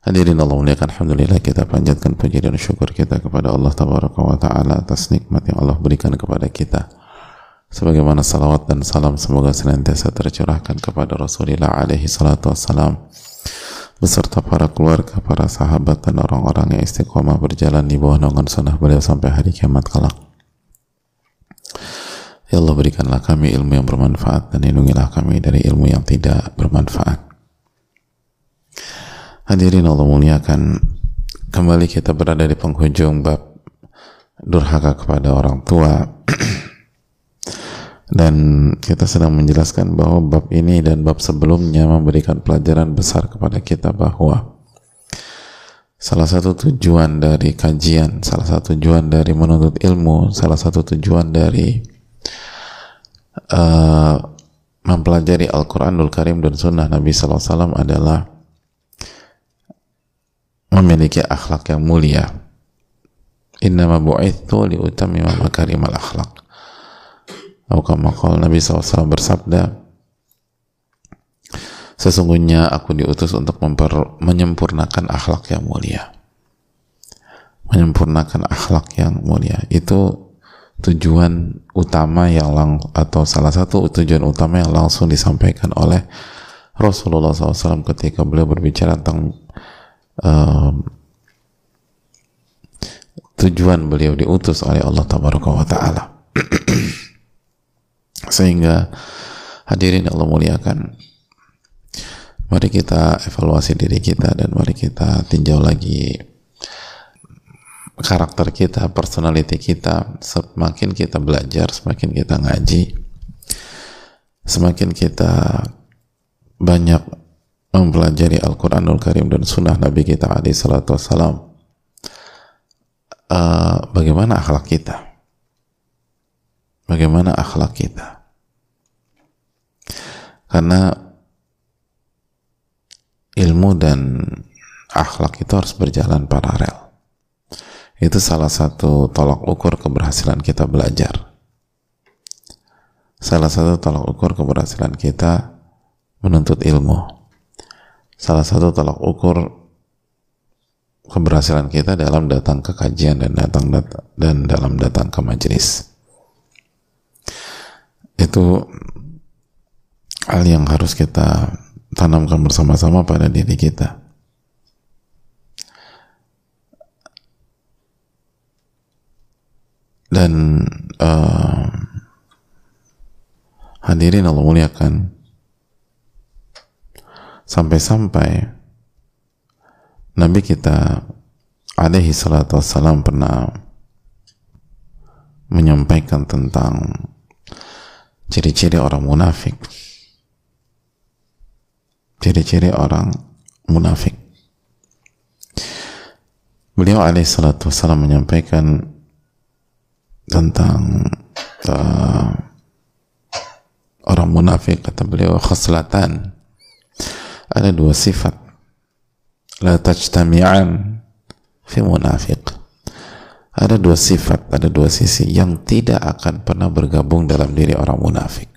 Hadirin Allah muliakan Alhamdulillah kita panjatkan puji dan syukur kita kepada Allah Tabaraka wa Ta'ala atas nikmat yang Allah berikan kepada kita. Sebagaimana salawat dan salam semoga senantiasa tercurahkan kepada Rasulullah alaihi salatu wassalam. Beserta para keluarga, para sahabat dan orang-orang yang istiqomah berjalan di bawah naungan sunnah beliau sampai hari kiamat kelak. Ya Allah berikanlah kami ilmu yang bermanfaat dan lindungilah kami dari ilmu yang tidak bermanfaat Hadirin Allah muliakan. Kembali kita berada di penghujung bab Durhaka kepada orang tua. Dan kita sedang menjelaskan bahwa bab ini dan bab sebelumnya Memberikan pelajaran besar kepada kita bahwa Salah satu tujuan dari kajian Salah satu tujuan dari menuntut ilmu Salah satu tujuan dari uh, Mempelajari Al-Quranul Karim dan Sunnah Nabi SAW adalah memiliki akhlak yang mulia. Innama bu'ithu liutamima makarimal akhlak. Kama Nabi SAW bersabda, Sesungguhnya aku diutus untuk memper, menyempurnakan akhlak yang mulia. Menyempurnakan akhlak yang mulia. Itu tujuan utama yang lang, atau salah satu tujuan utama yang langsung disampaikan oleh Rasulullah SAW ketika beliau berbicara tentang um, tujuan beliau diutus oleh Allah wa taala. Sehingga hadirin Allah muliakan mari kita evaluasi diri kita dan mari kita tinjau lagi karakter kita, personality kita, semakin kita belajar, semakin kita ngaji, semakin kita banyak mempelajari Al-Quranul Karim dan Sunnah Nabi kita alaihi salatu wassalam uh, bagaimana akhlak kita? Bagaimana akhlak kita? Karena ilmu dan akhlak itu harus berjalan paralel. Itu salah satu tolak ukur keberhasilan kita belajar. Salah satu tolak ukur keberhasilan kita menuntut ilmu salah satu tolak ukur keberhasilan kita dalam datang ke kajian dan datang dan dalam datang ke majelis. Itu hal yang harus kita tanamkan bersama-sama pada diri kita. Dan uh, hadirin Allah muliakan sampai-sampai Nabi kita alaihi salatu wassalam pernah menyampaikan tentang ciri-ciri orang munafik. Ciri-ciri orang munafik. Beliau alaihi salatu wassalam menyampaikan tentang uh, orang munafik. Kata beliau khaslatan ada dua sifat. La tajtami'an fi munafiq. Ada dua sifat, ada dua sisi yang tidak akan pernah bergabung dalam diri orang munafik.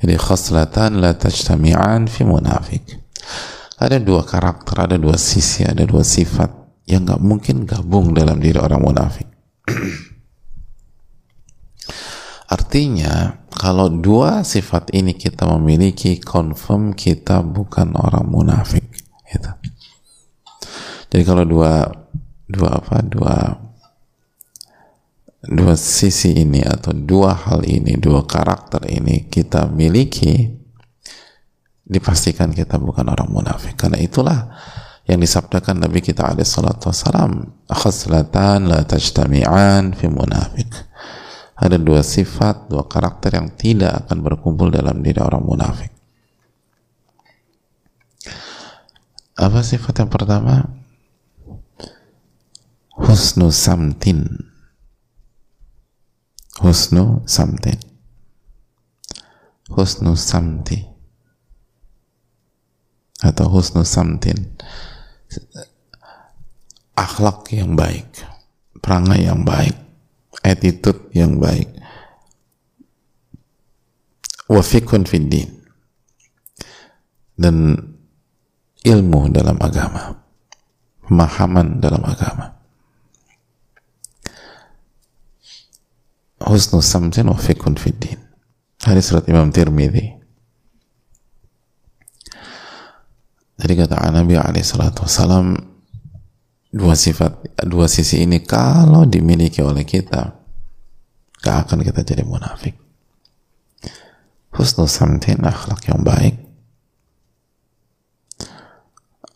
Jadi khaslatan la tajtami'an fi munafik ada dua karakter, ada dua sisi, ada dua sifat yang nggak mungkin gabung dalam diri orang munafik Artinya, kalau dua sifat ini kita memiliki, confirm kita bukan orang munafik. Gitu. Jadi kalau dua dua apa dua dua sisi ini atau dua hal ini, dua karakter ini kita miliki, dipastikan kita bukan orang munafik. Karena itulah yang disabdakan Nabi kita alaihi salatu wassalam, khaslatan la tajtami'an fi munafik ada dua sifat, dua karakter yang tidak akan berkumpul dalam diri orang munafik. Apa sifat yang pertama? husnu samtin. Husnu samtin. Husnu samti. Atau husnu samtin. Akhlak yang baik perangai yang baik attitude yang baik. Wafikun fiddin dan ilmu dalam agama. Pemahaman dalam agama. Husnu samtin wa fiddin hadis surat Imam Tirmidzi. Jadi kata Nabi alaihi salatu wasalam dua sifat dua sisi ini kalau dimiliki oleh kita gak akan kita jadi munafik. Husnu samtin akhlak yang baik.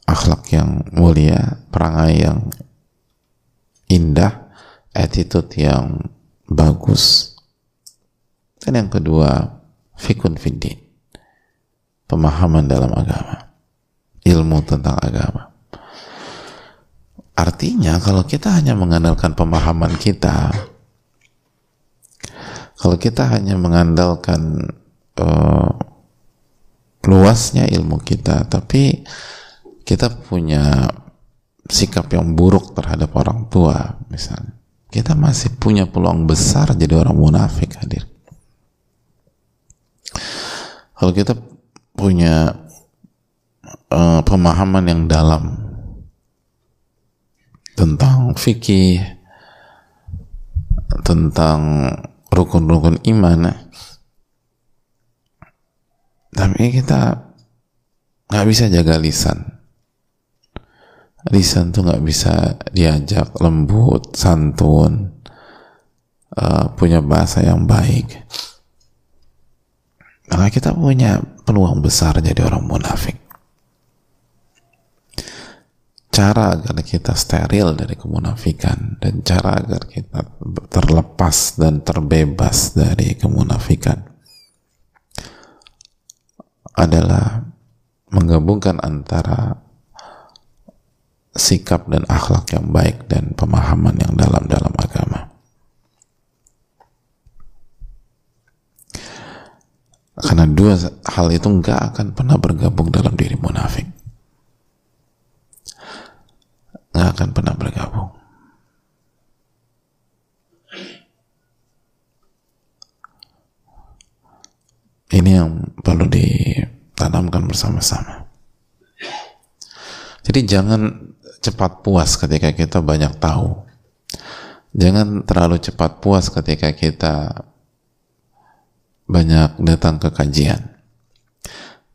Akhlak yang mulia perangai yang indah attitude yang bagus. Dan yang kedua fikun fiddin pemahaman dalam agama. Ilmu tentang agama artinya kalau kita hanya mengandalkan pemahaman kita kalau kita hanya mengandalkan uh, luasnya ilmu kita tapi kita punya sikap yang buruk terhadap orang tua misalnya kita masih punya peluang besar jadi orang munafik hadir. Kalau kita punya uh, pemahaman yang dalam tentang fikih tentang rukun-rukun iman tapi kita nggak bisa jaga lisan lisan tuh nggak bisa diajak lembut, santun, uh, punya bahasa yang baik. Maka kita punya peluang besar jadi orang munafik. Cara agar kita steril dari kemunafikan dan cara agar kita terlepas dan terbebas dari kemunafikan adalah menggabungkan antara sikap dan akhlak yang baik dan pemahaman yang dalam dalam agama. Karena dua hal itu nggak akan pernah bergabung dalam diri munafik. Nggak akan pernah bergabung. Ini yang perlu ditanamkan bersama-sama. Jadi jangan cepat puas ketika kita banyak tahu. Jangan terlalu cepat puas ketika kita banyak datang ke kajian.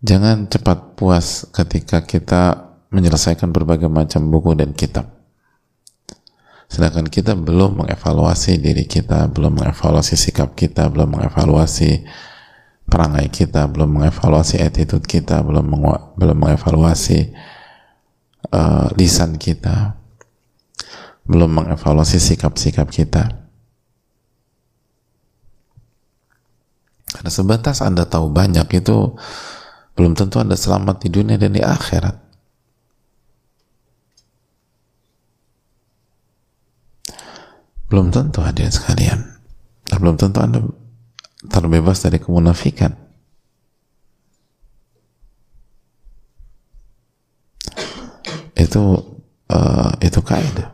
Jangan cepat puas ketika kita menyelesaikan berbagai macam buku dan kitab. Sedangkan kita belum mengevaluasi diri kita, belum mengevaluasi sikap kita, belum mengevaluasi perangai kita, belum mengevaluasi attitude kita, belum belum mengevaluasi uh, lisan kita, belum mengevaluasi sikap-sikap kita. Karena sebatas Anda tahu banyak itu belum tentu Anda selamat di dunia dan di akhirat. Belum tentu hadirin sekalian. Dan belum tentu Anda terbebas dari kemunafikan. itu uh, itu kaidah.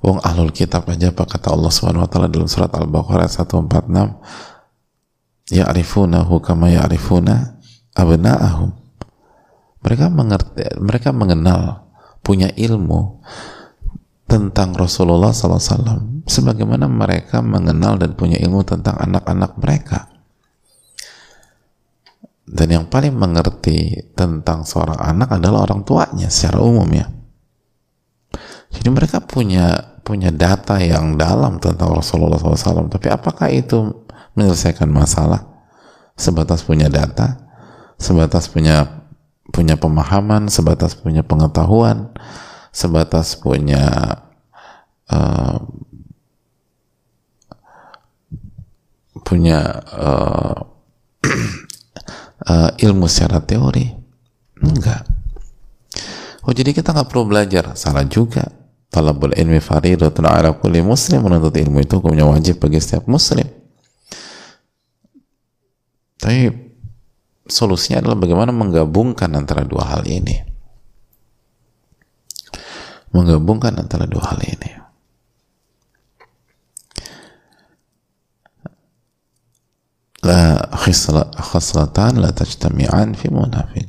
Wong ahlul kitab aja apa kata Allah Subhanahu wa taala dalam surat Al-Baqarah 146 ya'rifunahu kama ya'rifuna abna'ahum. Mereka mengerti mereka mengenal punya ilmu tentang Rasulullah SAW sebagaimana mereka mengenal dan punya ilmu tentang anak-anak mereka. Dan yang paling mengerti tentang seorang anak adalah orang tuanya secara umum ya. Jadi mereka punya punya data yang dalam tentang Rasulullah SAW tapi apakah itu menyelesaikan masalah? Sebatas punya data sebatas punya punya pemahaman sebatas punya pengetahuan sebatas punya uh, punya uh, uh, ilmu secara teori. Enggak. Oh jadi kita nggak perlu belajar. Salah juga. Talabul ilmi faridatun ala kulli muslim. Menuntut ilmu itu hukumnya wajib bagi setiap muslim. Tapi solusinya adalah bagaimana menggabungkan antara dua hal ini menggabungkan antara dua hal ini. La khaslatan la tajtami'an fi munafiq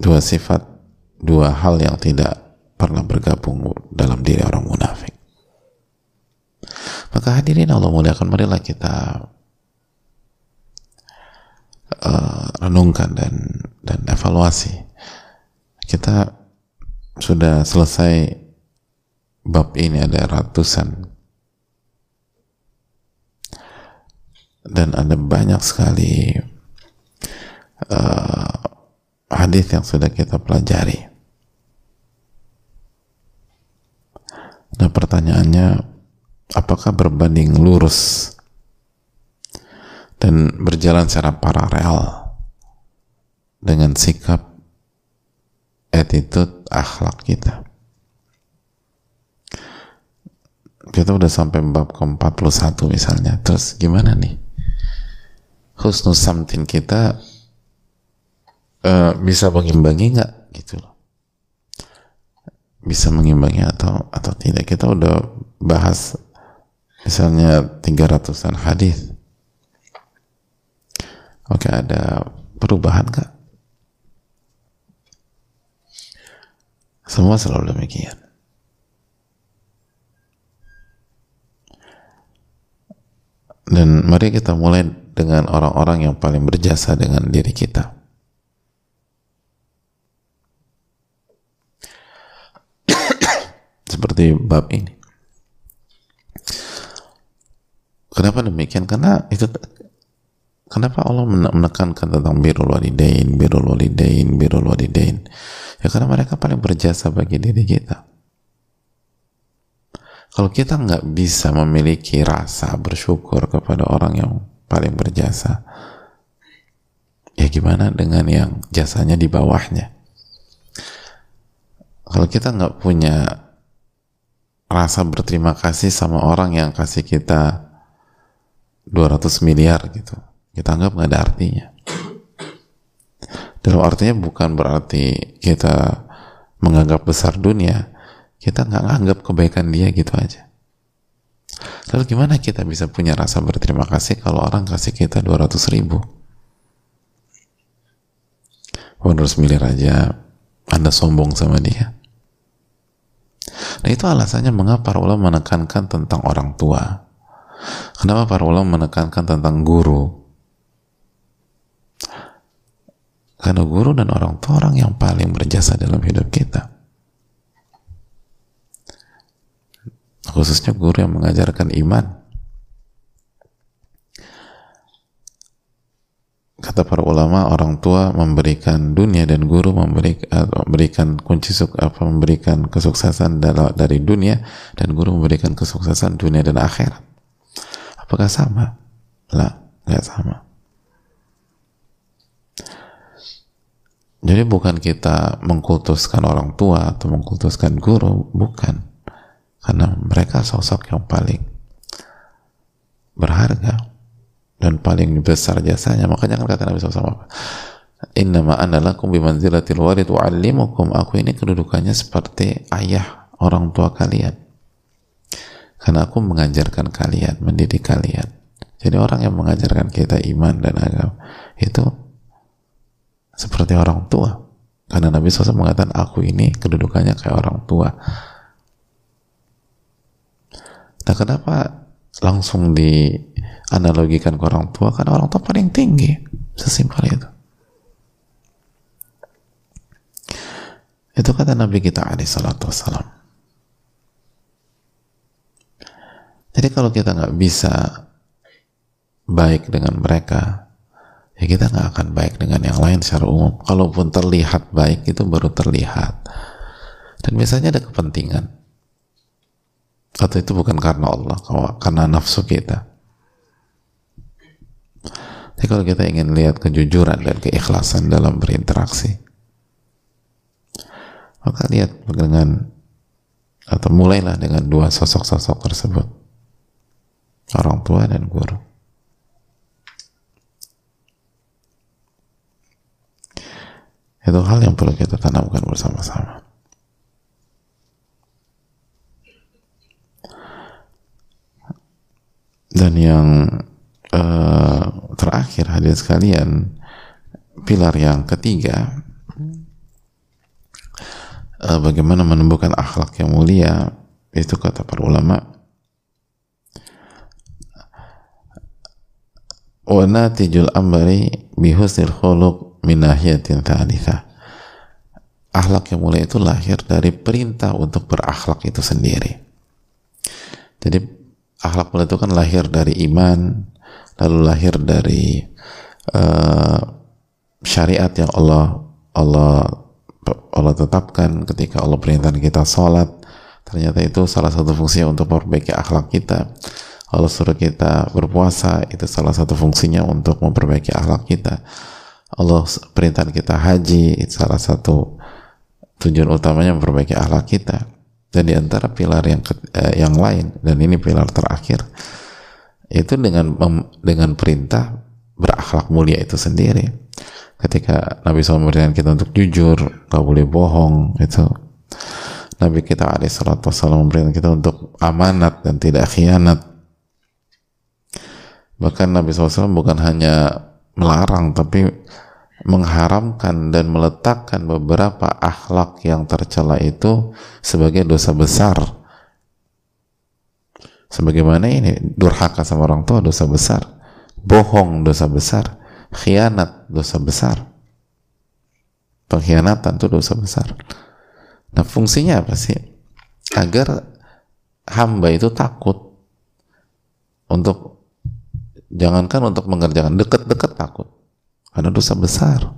dua sifat dua hal yang tidak pernah bergabung dalam diri orang munafik. Maka hadirin Allah muliakan marilah kita uh, renungkan dan dan evaluasi. Kita sudah selesai bab ini ada ratusan dan ada banyak sekali uh, hadis yang sudah kita pelajari. Nah pertanyaannya, apakah berbanding lurus dan berjalan secara paralel dengan sikap attitude akhlak kita. Kita udah sampai bab ke-41 misalnya. Terus gimana nih? Husnul samtin kita uh, bisa mengimbangi nggak? Gitu loh. Bisa mengimbangi atau atau tidak? Kita udah bahas misalnya 300an hadis. Oke ada perubahan nggak Semua selalu demikian. Dan mari kita mulai dengan orang-orang yang paling berjasa dengan diri kita. Seperti bab ini. Kenapa demikian? Karena itu kenapa Allah menekankan tentang birrul walidain, birrul walidain, birrul walidain. Ya karena mereka paling berjasa bagi diri kita. Kalau kita nggak bisa memiliki rasa bersyukur kepada orang yang paling berjasa, ya gimana dengan yang jasanya di bawahnya? Kalau kita nggak punya rasa berterima kasih sama orang yang kasih kita 200 miliar gitu, kita anggap nggak ada artinya. Dalam artinya bukan berarti kita menganggap besar dunia kita nggak nganggap kebaikan dia gitu aja. Lalu gimana kita bisa punya rasa berterima kasih kalau orang kasih kita 200 ribu? 200 miliar aja anda sombong sama dia. Nah itu alasannya mengapa para ulama menekankan tentang orang tua? Kenapa para ulama menekankan tentang guru Karena guru dan orang tua orang yang paling berjasa dalam hidup kita. Khususnya guru yang mengajarkan iman. Kata para ulama, orang tua memberikan dunia dan guru memberikan, memberikan kunci apa memberikan kesuksesan dari dunia dan guru memberikan kesuksesan dunia dan akhirat. Apakah sama? Lah, nggak sama. Jadi bukan kita mengkultuskan orang tua atau mengkultuskan guru, bukan. Karena mereka sosok yang paling berharga dan paling besar jasanya. Makanya kan kata Nabi SAW, Innama ana lakum bimanzilatil walid wa'allimukum. Aku ini kedudukannya seperti ayah orang tua kalian. Karena aku mengajarkan kalian, mendidik kalian. Jadi orang yang mengajarkan kita iman dan agama itu seperti orang tua. Karena Nabi SAW mengatakan aku ini kedudukannya kayak orang tua. Nah kenapa langsung dianalogikan ke orang tua? Karena orang tua paling tinggi sesimpel itu. Itu kata Nabi kita alaihi salatu wassalam. Jadi kalau kita nggak bisa baik dengan mereka ya kita nggak akan baik dengan yang lain secara umum. Kalaupun terlihat baik itu baru terlihat. Dan biasanya ada kepentingan. Atau itu bukan karena Allah karena nafsu kita. Tapi kalau kita ingin lihat kejujuran dan keikhlasan dalam berinteraksi maka lihat dengan atau mulailah dengan dua sosok-sosok tersebut. Orang tua dan guru itu hal yang perlu kita tanamkan bersama-sama. Dan yang uh, terakhir hadir sekalian pilar yang ketiga uh, bagaimana menumbuhkan akhlak yang mulia itu kata para ulama wa natijul amri bihusnil khuluq min nahiyatin thalithah akhlak yang mulia itu lahir dari perintah untuk berakhlak itu sendiri. Jadi akhlak mulia itu kan lahir dari iman lalu lahir dari uh, syariat yang Allah Allah Allah tetapkan ketika Allah perintahkan kita sholat. Ternyata itu salah satu fungsinya untuk memperbaiki akhlak kita. Allah suruh kita berpuasa itu salah satu fungsinya untuk memperbaiki akhlak kita Allah perintah kita haji salah satu tujuan utamanya memperbaiki akhlak kita. Dan di antara pilar yang eh, yang lain dan ini pilar terakhir itu dengan dengan perintah berakhlak mulia itu sendiri. Ketika Nabi SAW memberikan kita untuk jujur gak boleh bohong itu Nabi kita alaihissalam memberikan kita untuk amanat dan tidak khianat. Bahkan Nabi SAW bukan hanya melarang tapi mengharamkan dan meletakkan beberapa akhlak yang tercela itu sebagai dosa besar. Sebagaimana ini durhaka sama orang tua dosa besar. Bohong dosa besar. Khianat dosa besar. Pengkhianatan itu dosa besar. Nah fungsinya apa sih? Agar hamba itu takut untuk jangankan untuk mengerjakan dekat-dekat takut. Karena dosa besar.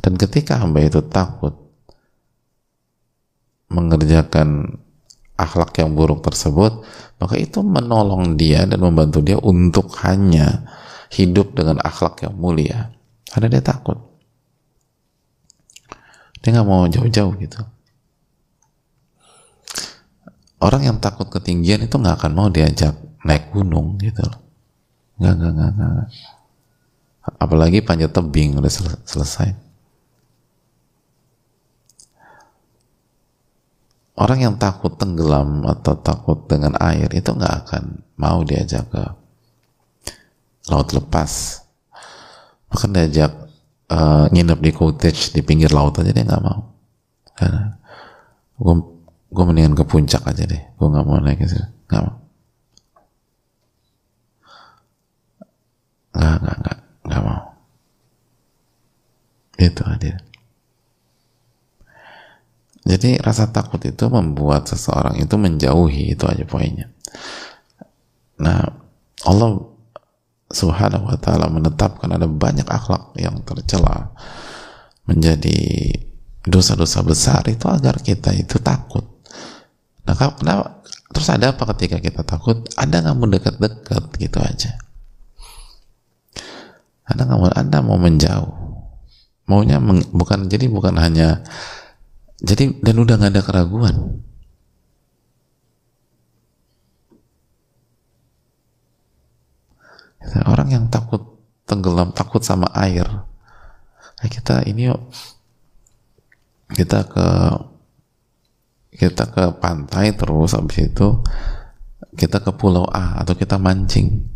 Dan ketika hamba itu takut mengerjakan akhlak yang buruk tersebut maka itu menolong dia dan membantu dia untuk hanya hidup dengan akhlak yang mulia. Karena dia takut. Dia nggak mau jauh-jauh gitu. Orang yang takut ketinggian itu nggak akan mau diajak naik gunung gitu loh Nggak, nggak, nggak, nggak. Apalagi panjat tebing udah sel selesai. Orang yang takut tenggelam atau takut dengan air itu nggak akan mau diajak ke laut lepas. Bahkan diajak uh, nginep di cottage di pinggir laut aja dia nggak mau. Karena gue gue mendingan ke puncak aja deh. Gue nggak mau naik ke sini. Nggak mau. Nggak, nggak, nggak, nggak mau. Itu hadir. Jadi rasa takut itu membuat seseorang itu menjauhi itu aja poinnya. Nah, Allah Subhanahu wa taala menetapkan ada banyak akhlak yang tercela menjadi dosa-dosa besar itu agar kita itu takut. Nah, kenapa? Terus ada apa ketika kita takut? Ada nggak mau dekat-dekat gitu aja. Anda nggak mau, Anda mau menjauh. Maunya meng, bukan jadi bukan hanya jadi dan udah nggak ada keraguan. Orang yang takut tenggelam, takut sama air. Nah, kita ini yuk kita ke kita ke pantai terus habis itu kita ke pulau A atau kita mancing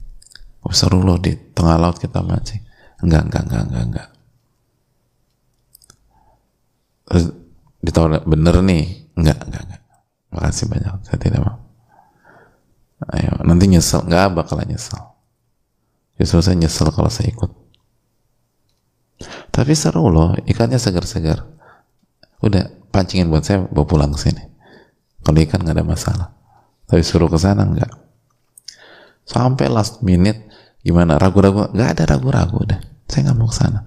oh, seru loh di tengah laut kita mancing enggak enggak enggak enggak enggak. Terus ditawar bener nih. Enggak enggak enggak. Makasih banyak. Saya tidak mau. Ayo nanti nyesel. Enggak bakalan nyesel. Justru saya nyesel kalau saya ikut. Tapi seru loh. Ikannya segar-segar. Udah pancingin buat saya bawa pulang ke sini. Kalau ikan nggak ada masalah. Tapi suruh ke sana enggak. Sampai last minute gimana? Ragu-ragu? Nggak ada ragu-ragu deh. Saya nggak mau ke sana.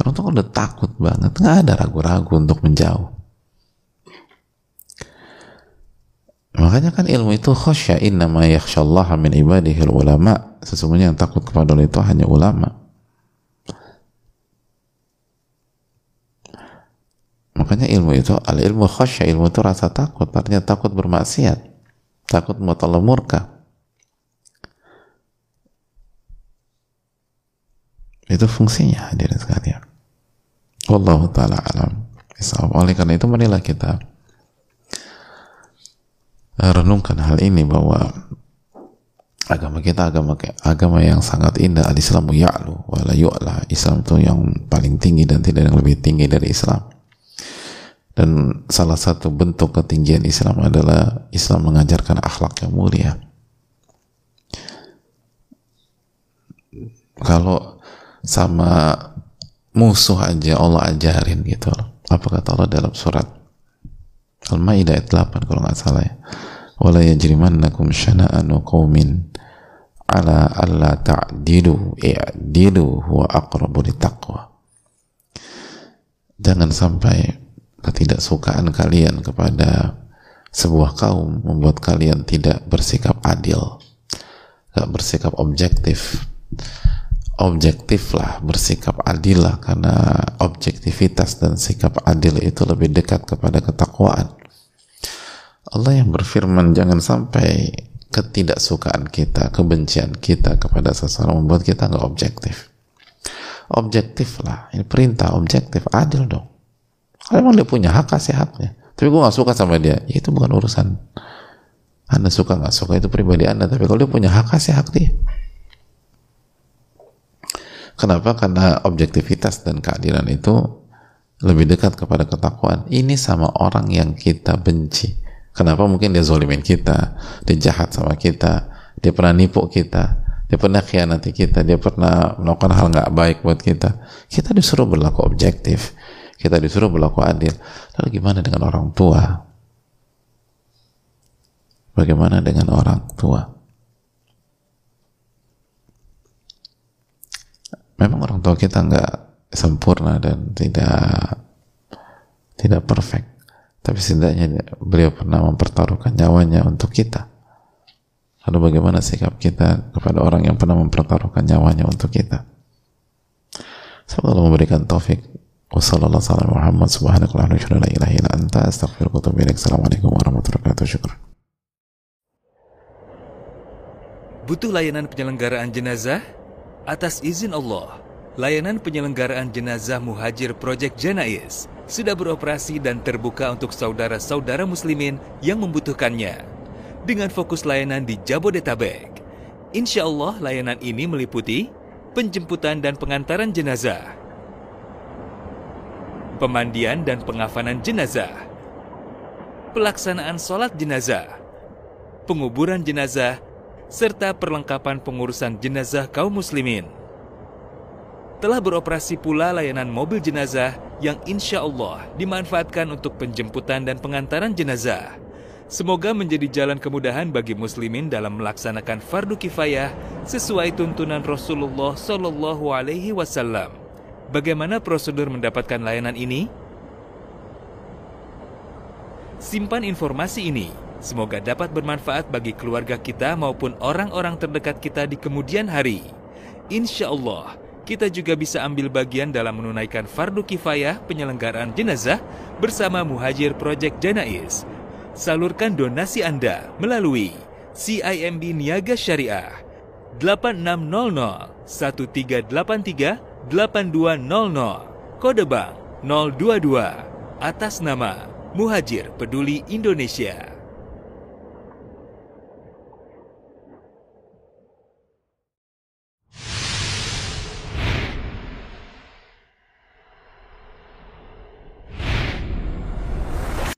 Orang tuh udah takut banget. Nggak ada ragu-ragu untuk menjauh. Makanya kan ilmu itu khosya innama yakhshallaha min ibadihil ulama sesungguhnya yang takut kepada Allah itu hanya ulama. Makanya ilmu itu al ilmu khasya ilmu itu rasa takut. Artinya takut bermaksiat. Takut mau murka itu fungsinya hadirin sekalian. Allah taala alam. Oleh karena itu marilah kita renungkan hal ini bahwa agama kita agama agama yang sangat indah al-islamu ya'lu wa la yu'la. Islam itu yang paling tinggi dan tidak yang lebih tinggi dari Islam. Dan salah satu bentuk ketinggian Islam adalah Islam mengajarkan akhlak yang mulia. Kalau sama musuh aja Allah ajarin gitu. Apa kata Allah dalam surat Al-Maidah ayat 8 kalau nggak salah ya. Wala yajrimannakum syana'anu qaumin ala alla ta'dilu i'dilu huwa aqrabu litaqwa jangan sampai ketidaksukaan kalian kepada sebuah kaum membuat kalian tidak bersikap adil gak bersikap objektif objektif lah bersikap adil lah karena objektivitas dan sikap adil itu lebih dekat kepada ketakwaan Allah yang berfirman jangan sampai ketidaksukaan kita, kebencian kita kepada seseorang membuat kita nggak objektif. Objektif lah, ini perintah objektif, adil dong. Kalau emang dia punya hak kasih haknya. Tapi gue nggak suka sama dia, ya itu bukan urusan. Anda suka nggak suka itu pribadi Anda, tapi kalau dia punya hak kasih hak dia. Kenapa? Karena objektivitas dan keadilan itu lebih dekat kepada ketakwaan. Ini sama orang yang kita benci Kenapa mungkin dia zolimin kita, dia jahat sama kita, dia pernah nipu kita, dia pernah khianati kita, dia pernah melakukan hal nggak baik buat kita. Kita disuruh berlaku objektif, kita disuruh berlaku adil. Lalu gimana dengan orang tua? Bagaimana dengan orang tua? Memang orang tua kita nggak sempurna dan tidak tidak perfect. Tapi setidaknya beliau pernah mempertaruhkan nyawanya untuk kita. Lalu bagaimana sikap kita kepada orang yang pernah mempertaruhkan nyawanya untuk kita? Semoga Allah memberikan taufik. Wassalamualaikum warahmatullahi wabarakatuh. Butuh layanan penyelenggaraan jenazah? Atas izin Allah, layanan penyelenggaraan jenazah Muhajir Project Janais sudah beroperasi dan terbuka untuk saudara-saudara muslimin yang membutuhkannya. Dengan fokus layanan di Jabodetabek, insya Allah layanan ini meliputi penjemputan dan pengantaran jenazah, pemandian dan pengafanan jenazah, pelaksanaan sholat jenazah, penguburan jenazah, serta perlengkapan pengurusan jenazah kaum muslimin telah beroperasi pula layanan mobil jenazah yang insya Allah dimanfaatkan untuk penjemputan dan pengantaran jenazah. Semoga menjadi jalan kemudahan bagi muslimin dalam melaksanakan fardu kifayah sesuai tuntunan Rasulullah Shallallahu Alaihi Wasallam. Bagaimana prosedur mendapatkan layanan ini? Simpan informasi ini. Semoga dapat bermanfaat bagi keluarga kita maupun orang-orang terdekat kita di kemudian hari. Insya Allah, kita juga bisa ambil bagian dalam menunaikan fardu kifayah penyelenggaraan jenazah bersama Muhajir Project Janais. Salurkan donasi Anda melalui CIMB Niaga Syariah 8600 1383 8200 kode bank 022 atas nama Muhajir Peduli Indonesia.